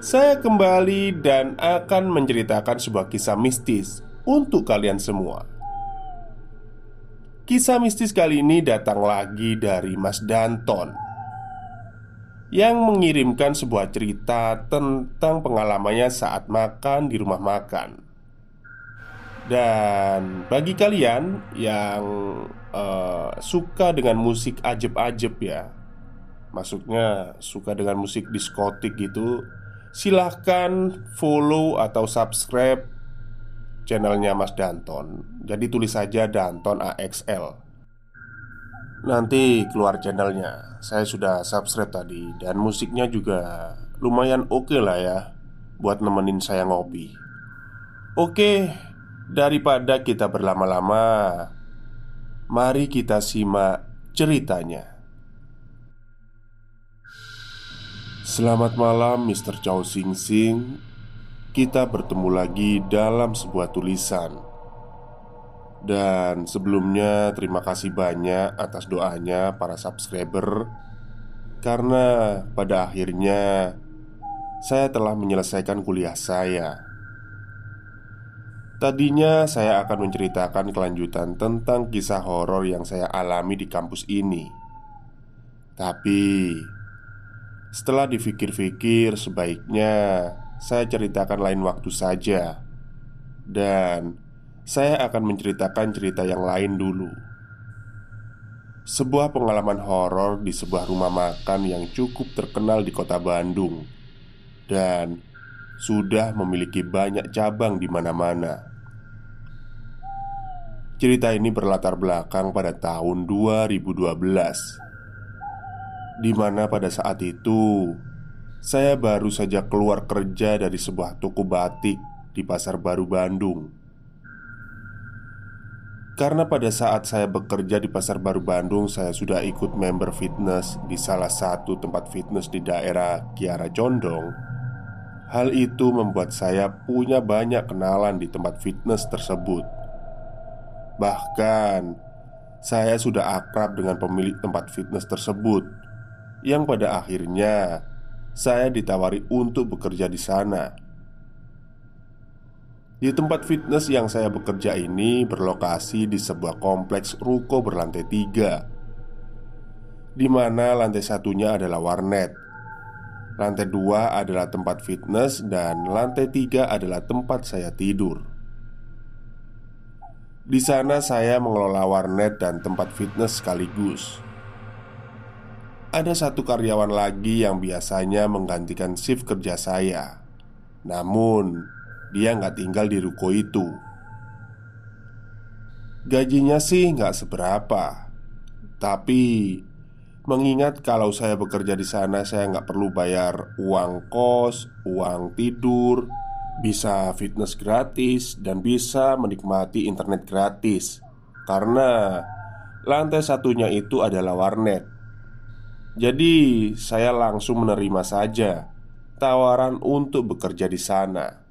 saya kembali dan akan menceritakan sebuah kisah mistis untuk kalian semua. Kisah mistis kali ini datang lagi dari Mas Danton yang mengirimkan sebuah cerita tentang pengalamannya saat makan di rumah makan. Dan bagi kalian yang uh, suka dengan musik ajeb-ajeb ya, maksudnya suka dengan musik diskotik gitu, silahkan follow atau subscribe channelnya Mas Danton. Jadi tulis saja Danton AXL Nanti keluar channelnya. Saya sudah subscribe tadi Dan musiknya juga lumayan oke okay lah ya Buat nemenin saya ngopi. Oke Daripada kita berlama-lama Mari kita simak ceritanya Selamat malam Mr. Chow Sing Sing. Kita bertemu lagi dalam sebuah tulisan. Dan sebelumnya terima kasih banyak atas doanya para subscriber. Karena pada akhirnya Saya telah menyelesaikan kuliah saya. Tadinya saya akan menceritakan kelanjutan tentang kisah horor yang saya alami di kampus ini. Tapi setelah dipikir-pikir, sebaiknya saya ceritakan lain waktu saja, dan saya akan menceritakan cerita yang lain dulu. Sebuah pengalaman horor di sebuah rumah makan yang cukup terkenal di kota Bandung, dan sudah memiliki banyak cabang di mana-mana. Cerita ini berlatar belakang pada tahun 2012 di mana pada saat itu saya baru saja keluar kerja dari sebuah toko batik di Pasar Baru Bandung. Karena pada saat saya bekerja di Pasar Baru Bandung, saya sudah ikut member fitness di salah satu tempat fitness di daerah Kiara Condong. Hal itu membuat saya punya banyak kenalan di tempat fitness tersebut. Bahkan, saya sudah akrab dengan pemilik tempat fitness tersebut yang pada akhirnya saya ditawari untuk bekerja di sana. Di tempat fitness yang saya bekerja ini berlokasi di sebuah kompleks ruko berlantai tiga di mana lantai satunya adalah warnet Lantai dua adalah tempat fitness dan lantai tiga adalah tempat saya tidur Di sana saya mengelola warnet dan tempat fitness sekaligus ada satu karyawan lagi yang biasanya menggantikan shift kerja saya. Namun, dia nggak tinggal di ruko itu. Gajinya sih nggak seberapa, tapi mengingat kalau saya bekerja di sana, saya nggak perlu bayar uang kos, uang tidur, bisa fitness gratis, dan bisa menikmati internet gratis karena lantai satunya itu adalah warnet. Jadi, saya langsung menerima saja tawaran untuk bekerja di sana.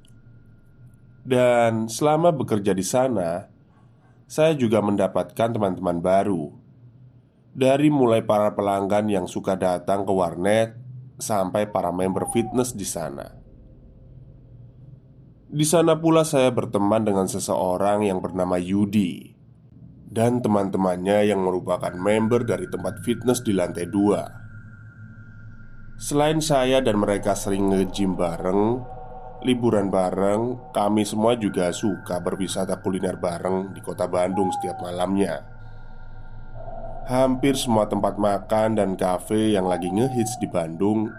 Dan selama bekerja di sana, saya juga mendapatkan teman-teman baru. Dari mulai para pelanggan yang suka datang ke warnet sampai para member fitness di sana. Di sana pula saya berteman dengan seseorang yang bernama Yudi dan teman-temannya yang merupakan member dari tempat fitness di lantai dua. Selain saya dan mereka sering nge-gym bareng, liburan bareng, kami semua juga suka berwisata kuliner bareng di kota Bandung setiap malamnya. Hampir semua tempat makan dan kafe yang lagi ngehits di Bandung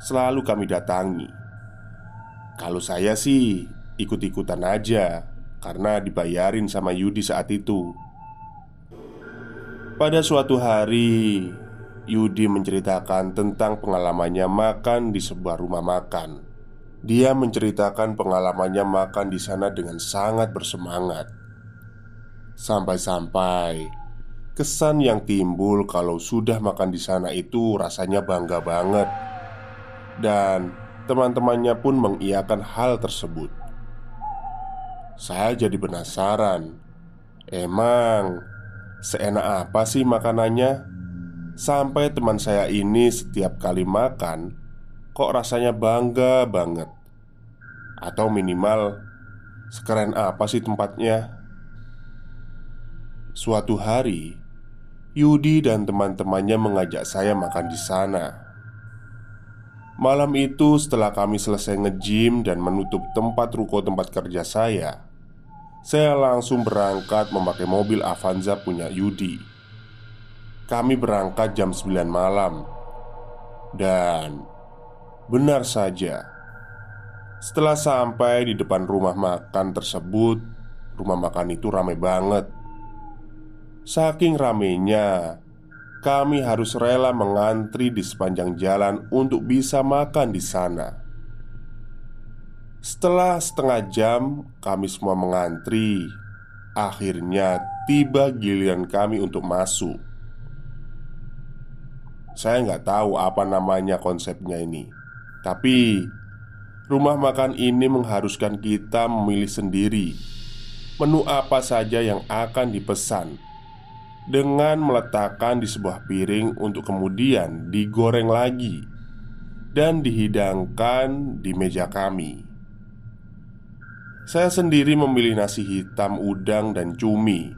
selalu kami datangi. Kalau saya sih ikut-ikutan aja karena dibayarin sama Yudi saat itu. Pada suatu hari, Yudi menceritakan tentang pengalamannya makan di sebuah rumah makan. Dia menceritakan pengalamannya makan di sana dengan sangat bersemangat. Sampai-sampai Kesan yang timbul kalau sudah makan di sana itu rasanya bangga banget Dan teman-temannya pun mengiyakan hal tersebut Saya jadi penasaran Emang seenak apa sih makanannya? Sampai teman saya ini setiap kali makan Kok rasanya bangga banget Atau minimal Sekeren apa sih tempatnya? Suatu hari Yudi dan teman-temannya mengajak saya makan di sana. Malam itu, setelah kami selesai nge-gym dan menutup tempat ruko tempat kerja saya, saya langsung berangkat memakai mobil Avanza punya Yudi. Kami berangkat jam 9 malam, dan benar saja, setelah sampai di depan rumah makan tersebut, rumah makan itu ramai banget. Saking ramenya, kami harus rela mengantri di sepanjang jalan untuk bisa makan di sana. Setelah setengah jam, kami semua mengantri. Akhirnya tiba giliran kami untuk masuk. Saya nggak tahu apa namanya konsepnya ini, tapi rumah makan ini mengharuskan kita memilih sendiri menu apa saja yang akan dipesan dengan meletakkan di sebuah piring untuk kemudian digoreng lagi dan dihidangkan di meja kami. Saya sendiri memilih nasi hitam, udang, dan cumi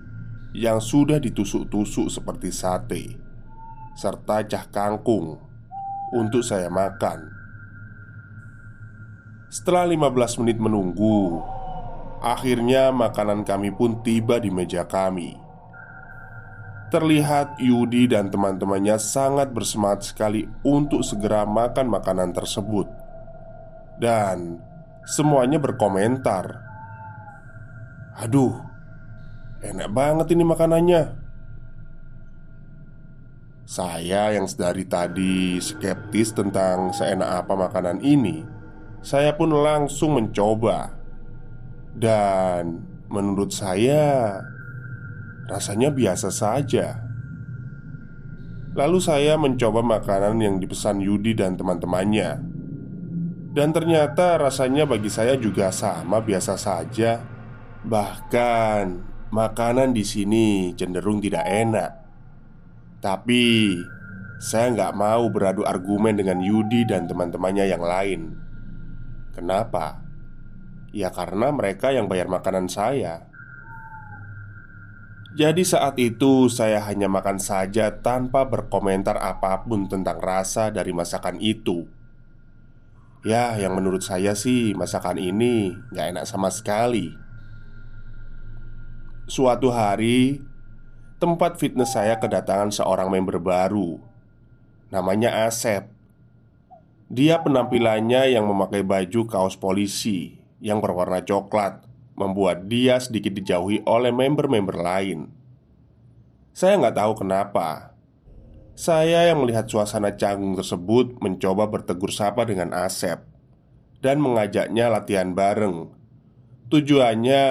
yang sudah ditusuk-tusuk seperti sate, serta cah kangkung untuk saya makan. Setelah 15 menit menunggu, akhirnya makanan kami pun tiba di meja kami. Terlihat Yudi dan teman-temannya sangat bersemangat sekali untuk segera makan makanan tersebut Dan semuanya berkomentar Aduh, enak banget ini makanannya Saya yang dari tadi skeptis tentang seenak apa makanan ini Saya pun langsung mencoba Dan menurut saya Rasanya biasa saja. Lalu saya mencoba makanan yang dipesan Yudi dan teman-temannya. Dan ternyata rasanya bagi saya juga sama biasa saja. Bahkan makanan di sini cenderung tidak enak. Tapi saya nggak mau beradu argumen dengan Yudi dan teman-temannya yang lain. Kenapa? Ya karena mereka yang bayar makanan saya. Jadi saat itu saya hanya makan saja tanpa berkomentar apa pun tentang rasa dari masakan itu Ya yang menurut saya sih masakan ini gak enak sama sekali Suatu hari Tempat fitness saya kedatangan seorang member baru Namanya Asep Dia penampilannya yang memakai baju kaos polisi Yang berwarna coklat membuat dia sedikit dijauhi oleh member-member lain. Saya nggak tahu kenapa. Saya yang melihat suasana canggung tersebut mencoba bertegur sapa dengan Asep dan mengajaknya latihan bareng. Tujuannya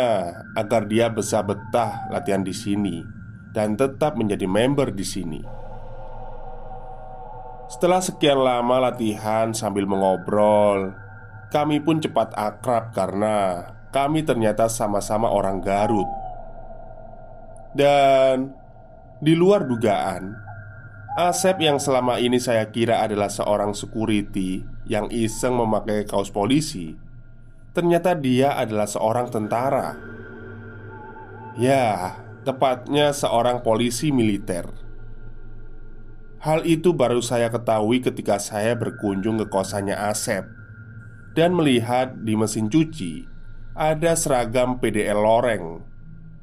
agar dia bisa betah latihan di sini dan tetap menjadi member di sini. Setelah sekian lama latihan sambil mengobrol, kami pun cepat akrab karena kami ternyata sama-sama orang Garut. Dan di luar dugaan, Asep yang selama ini saya kira adalah seorang security yang iseng memakai kaos polisi, ternyata dia adalah seorang tentara. Ya, tepatnya seorang polisi militer. Hal itu baru saya ketahui ketika saya berkunjung ke kosannya Asep dan melihat di mesin cuci ada seragam PDL loreng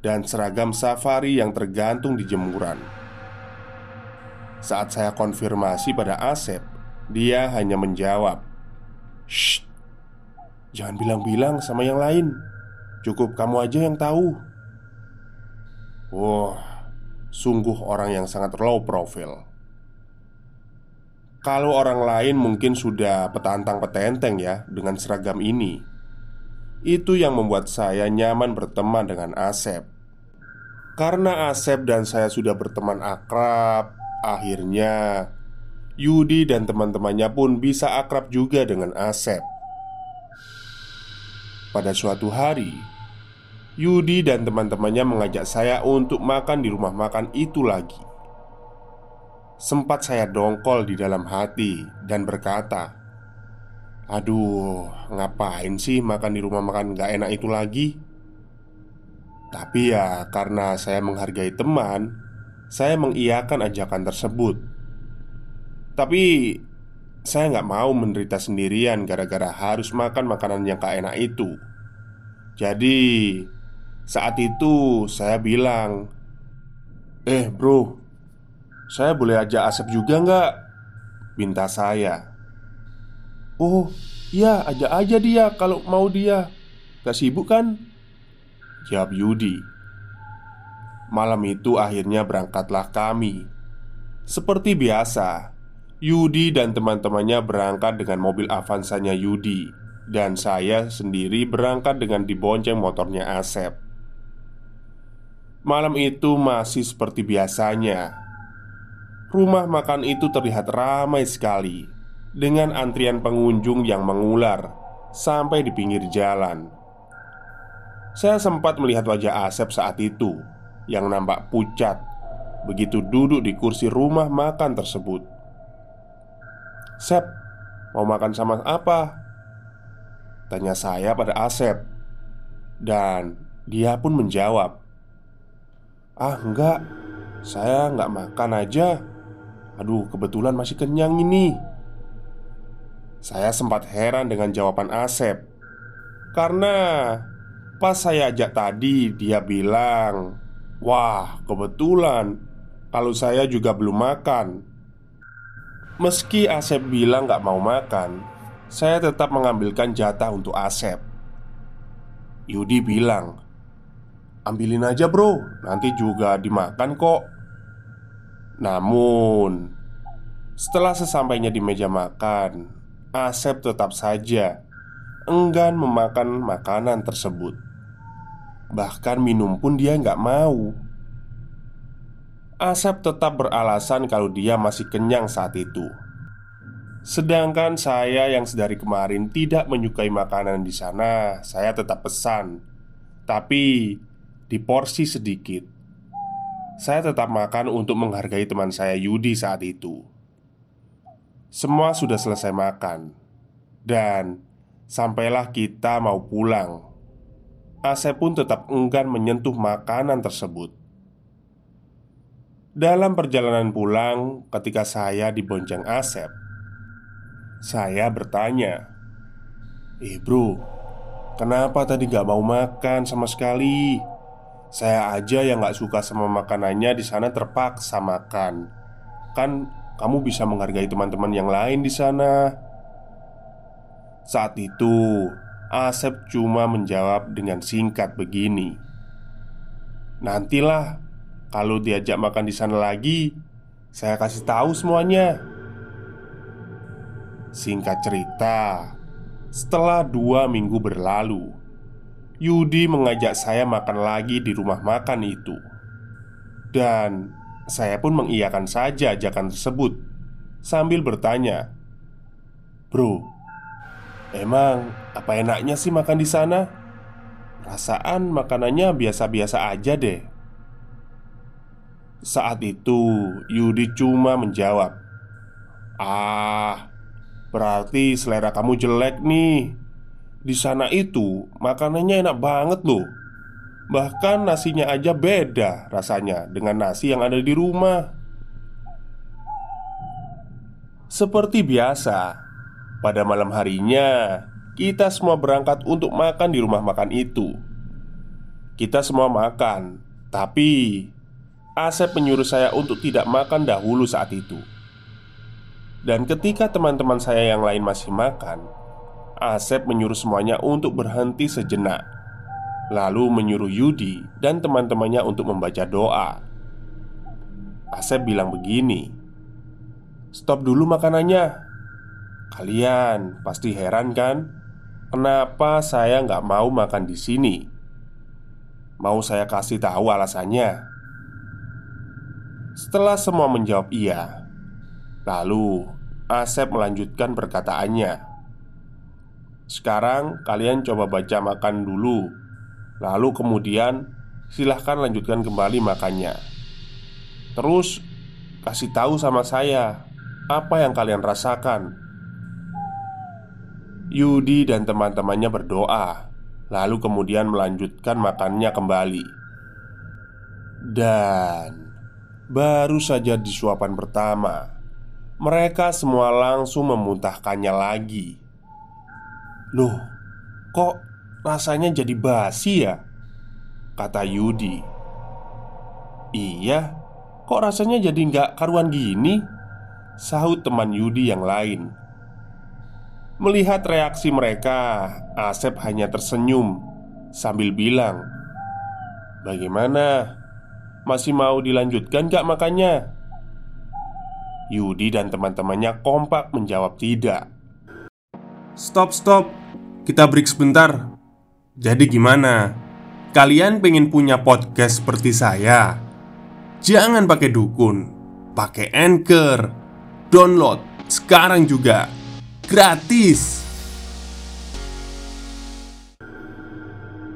dan seragam safari yang tergantung di jemuran. Saat saya konfirmasi pada Asep, dia hanya menjawab, "Shh, jangan bilang-bilang sama yang lain. Cukup kamu aja yang tahu." Wah, sungguh orang yang sangat low profile. Kalau orang lain mungkin sudah petantang petenteng ya dengan seragam ini Itu yang membuat saya nyaman berteman dengan Asep Karena Asep dan saya sudah berteman akrab Akhirnya Yudi dan teman-temannya pun bisa akrab juga dengan Asep Pada suatu hari Yudi dan teman-temannya mengajak saya untuk makan di rumah makan itu lagi Sempat saya dongkol di dalam hati dan berkata Aduh, ngapain sih makan di rumah makan gak enak itu lagi? Tapi ya karena saya menghargai teman Saya mengiyakan ajakan tersebut. Tapi saya nggak mau menderita sendirian gara-gara harus makan makanan yang gak enak itu. Jadi saat itu saya bilang Eh bro, saya boleh ajak Asep juga nggak? Minta saya. Oh iya ajak aja dia kalau mau dia. Gak sibuk kan? Jawab Yudi Malam itu akhirnya berangkatlah kami. Seperti biasa Yudi dan teman-temannya berangkat dengan mobil Avanzanya Yudi Dan saya sendiri berangkat dengan dibonceng motornya Asep. Malam itu masih seperti biasanya. Rumah makan itu terlihat ramai sekali Dengan antrian pengunjung yang mengular Sampai di pinggir jalan. Saya sempat melihat wajah Asep saat itu Yang nampak pucat Begitu duduk di kursi rumah makan tersebut. Sep, mau makan sama apa? Tanya saya pada Asep. Dan dia pun menjawab Ah enggak, saya nggak makan aja. Aduh, kebetulan masih kenyang ini. Saya sempat heran dengan jawaban Asep. Karena pas saya ajak tadi dia bilang Wah, kebetulan. Kalau saya juga belum makan. Meski Asep bilang gak mau makan Saya tetap mengambilkan jatah untuk Asep. Yudi bilang Ambilin aja bro, nanti juga dimakan kok. Namun, setelah sesampainya di meja makan, Asep tetap saja enggan memakan makanan tersebut. Bahkan minum pun dia nggak mau. Asep tetap beralasan kalau dia masih kenyang saat itu. Sedangkan saya yang sedari kemarin tidak menyukai makanan di sana, saya tetap pesan, tapi di porsi sedikit. Saya tetap makan untuk menghargai teman saya Yudi saat itu. Semua sudah selesai makan, dan sampailah kita mau pulang. Asep pun tetap enggan menyentuh makanan tersebut. Dalam perjalanan pulang, ketika saya dibonceng Asep, saya bertanya, "Eh, bro, kenapa tadi gak mau makan sama sekali?" Saya aja yang gak suka sama makanannya di sana terpaksa makan. Kan kamu bisa menghargai teman-teman yang lain di sana. Saat itu, Asep cuma menjawab dengan singkat begini. Nantilah kalau diajak makan di sana lagi, saya kasih tahu semuanya. Singkat cerita, setelah dua minggu berlalu, Yudi mengajak saya makan lagi di rumah makan itu. Dan saya pun mengiyakan saja ajakan tersebut Sambil bertanya Bro, emang apa enaknya sih makan di sana? Rasaan makanannya biasa-biasa aja deh. Saat itu Yudi cuma menjawab Ah, berarti selera kamu jelek nih. Di sana itu makanannya enak banget loh. Bahkan nasinya aja beda rasanya dengan nasi yang ada di rumah. Seperti biasa Pada malam harinya Kita semua berangkat untuk makan di rumah makan itu Kita semua makan Tapi Asep menyuruh saya untuk tidak makan dahulu saat itu Dan ketika teman-teman saya yang lain masih makan Asep menyuruh semuanya untuk berhenti sejenak Lalu menyuruh Yudi dan teman-temannya untuk membaca doa. Asep bilang begini, "Stop dulu makanannya. Kalian pasti heran kan, kenapa saya nggak mau makan di sini? Mau saya kasih tahu alasannya?" Setelah semua menjawab iya, lalu Asep melanjutkan perkataannya. Sekarang kalian coba baca makan dulu Lalu kemudian silahkan lanjutkan kembali makannya Terus kasih tahu sama saya Apa yang kalian rasakan Yudi dan teman-temannya berdoa Lalu kemudian melanjutkan makannya kembali. Dan Baru saja di suapan pertama Mereka semua langsung memuntahkannya lagi. Loh, kok Rasanya jadi basi ya? Kata Yudi. Iya Kok rasanya jadi nggak karuan gini? Sahut teman Yudi yang lain Melihat reaksi mereka Asep hanya tersenyum Sambil bilang Bagaimana? Masih mau dilanjutkan gak makannya? Yudi dan teman-temannya kompak menjawab tidak Stop, stop Kita break sebentar jadi gimana? Kalian pengen punya podcast seperti saya? Jangan pakai dukun Pakai Anchor Download sekarang juga Gratis.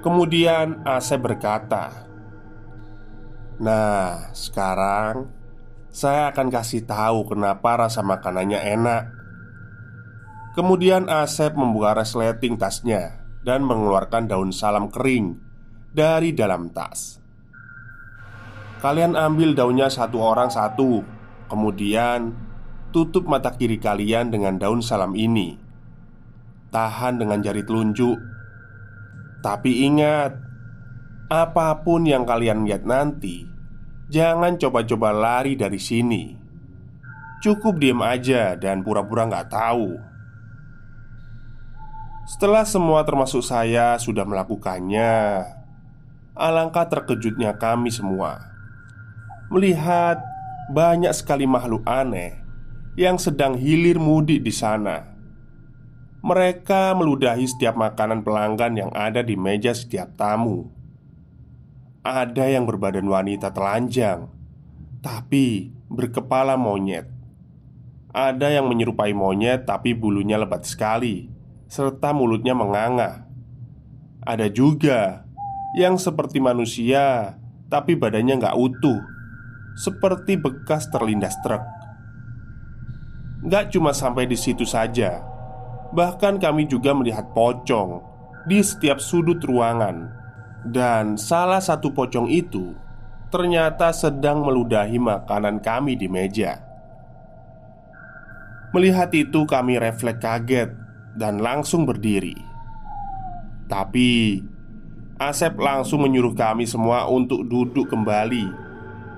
Kemudian Asep berkata Nah, sekarang saya akan kasih tahu kenapa rasa makanannya enak. Kemudian Asep membuka resleting tasnya dan mengeluarkan daun salam kering dari dalam tas. Kalian ambil daunnya satu orang satu, kemudian tutup mata kiri kalian dengan daun salam ini. Tahan dengan jari telunjuk, tapi ingat, apa pun yang kalian lihat nanti, jangan coba-coba lari dari sini. Cukup diem aja dan pura-pura nggak tahu. Setelah semua termasuk saya sudah melakukannya Alangkah terkejutnya kami semua Melihat banyak sekali makhluk aneh Yang sedang hilir mudik di sana Mereka meludahi setiap makanan pelanggan yang ada di meja setiap tamu Ada yang berbadan wanita telanjang Tapi berkepala monyet Ada yang menyerupai monyet tapi bulunya lebat sekali serta mulutnya menganga. Ada juga yang seperti manusia, tapi badannya nggak utuh, seperti bekas terlindas truk. Nggak cuma sampai di situ saja, bahkan kami juga melihat pocong di setiap sudut ruangan, dan salah satu pocong itu ternyata sedang meludahi makanan kami di meja. Melihat itu, kami refleks kaget dan langsung berdiri. Tapi Asep langsung menyuruh kami semua untuk duduk kembali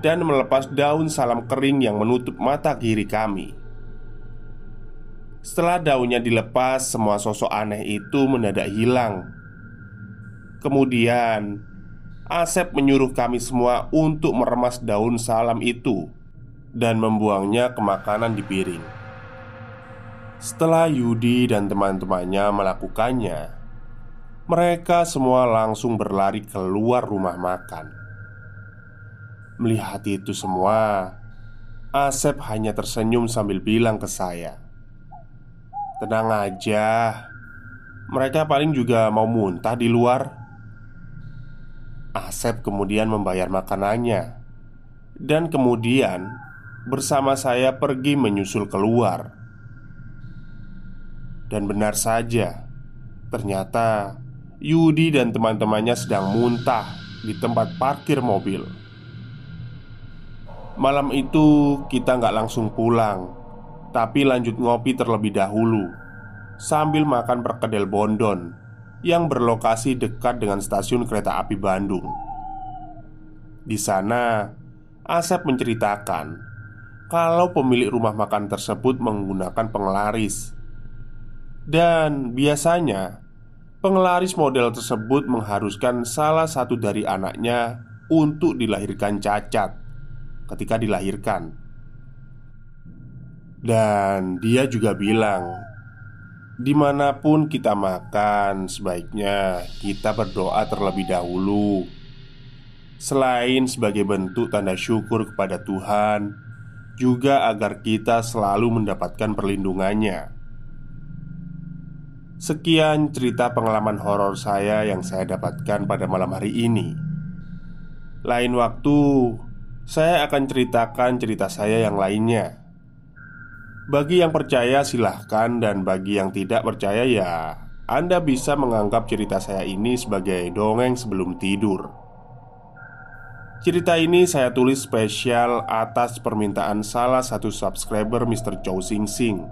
dan melepas daun salam kering yang menutup mata kiri kami. Setelah daunnya dilepas, semua sosok aneh itu mendadak hilang. Kemudian, Asep menyuruh kami semua untuk meremas daun salam itu dan membuangnya ke makanan di piring. Setelah Yudi dan teman-temannya melakukannya, mereka semua langsung berlari keluar rumah makan. Melihat itu semua, Asep hanya tersenyum sambil bilang ke saya, "Tenang aja, mereka paling juga mau muntah di luar." Asep kemudian membayar makanannya, dan kemudian bersama saya pergi menyusul keluar. Dan benar saja, ternyata Yudi dan teman-temannya sedang muntah di tempat parkir mobil. Malam itu kita nggak langsung pulang Tapi lanjut ngopi terlebih dahulu Sambil makan perkedel Bondon Yang berlokasi dekat dengan stasiun kereta api Bandung Di sana Asep menceritakan Kalau pemilik rumah makan tersebut menggunakan penglaris Dan biasanya Penglaris model tersebut mengharuskan salah satu dari anaknya untuk dilahirkan cacat ketika dilahirkan. Dan dia juga bilang, di mana pun kita makan, sebaiknya kita berdoa terlebih dahulu. Selain sebagai bentuk tanda syukur kepada Tuhan, juga agar kita selalu mendapatkan perlindungannya. Sekian cerita pengalaman horor saya yang saya dapatkan pada malam hari ini. Lain waktu, saya akan ceritakan cerita saya yang lainnya. Bagi yang percaya, silahkan, dan bagi yang tidak percaya, ya Anda bisa menganggap cerita saya ini sebagai dongeng sebelum tidur. Cerita ini saya tulis spesial atas permintaan salah satu subscriber Mr. Chow Sing Sing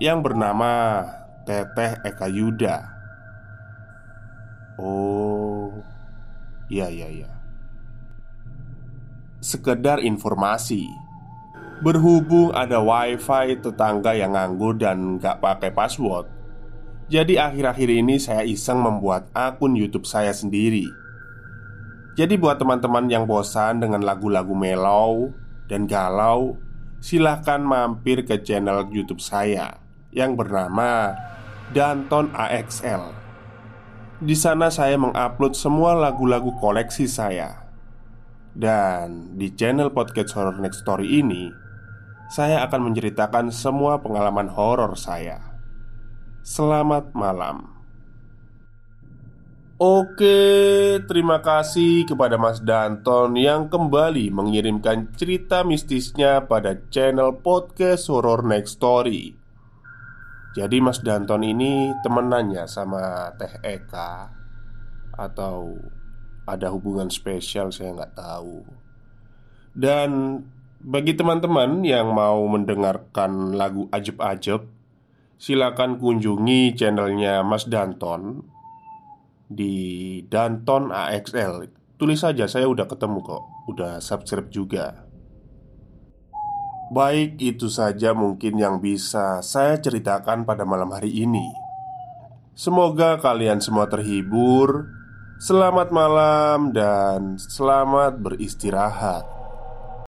yang bernama Teteh Eka Yuda. Oh, iya, iya, iya sekedar informasi Berhubung ada wifi tetangga yang nganggur dan gak pakai password Jadi akhir-akhir ini saya iseng membuat akun Youtube saya sendiri. Jadi buat teman-teman yang bosan dengan lagu-lagu melau dan galau Silahkan mampir ke channel Youtube saya Yang bernama Danton AXL di sana saya mengupload semua lagu-lagu koleksi saya. Dan di channel podcast Horror Next Story ini Saya akan menceritakan semua pengalaman horor saya. Selamat malam. Oke, terima kasih kepada Mas Danton yang kembali mengirimkan cerita mistisnya pada channel podcast Horror Next Story. Jadi Mas Danton ini temenannya sama Teh Eka? Atau ada hubungan spesial saya nggak tahu. Dan bagi teman-teman yang mau mendengarkan lagu ajeb-ajeb Silakan kunjungi channelnya Mas Danton Di Danton AXL Tulis saja saya udah ketemu kok Udah subscribe juga Baik, itu saja mungkin yang bisa saya ceritakan pada malam hari ini. Semoga kalian semua terhibur Selamat malam dan selamat beristirahat.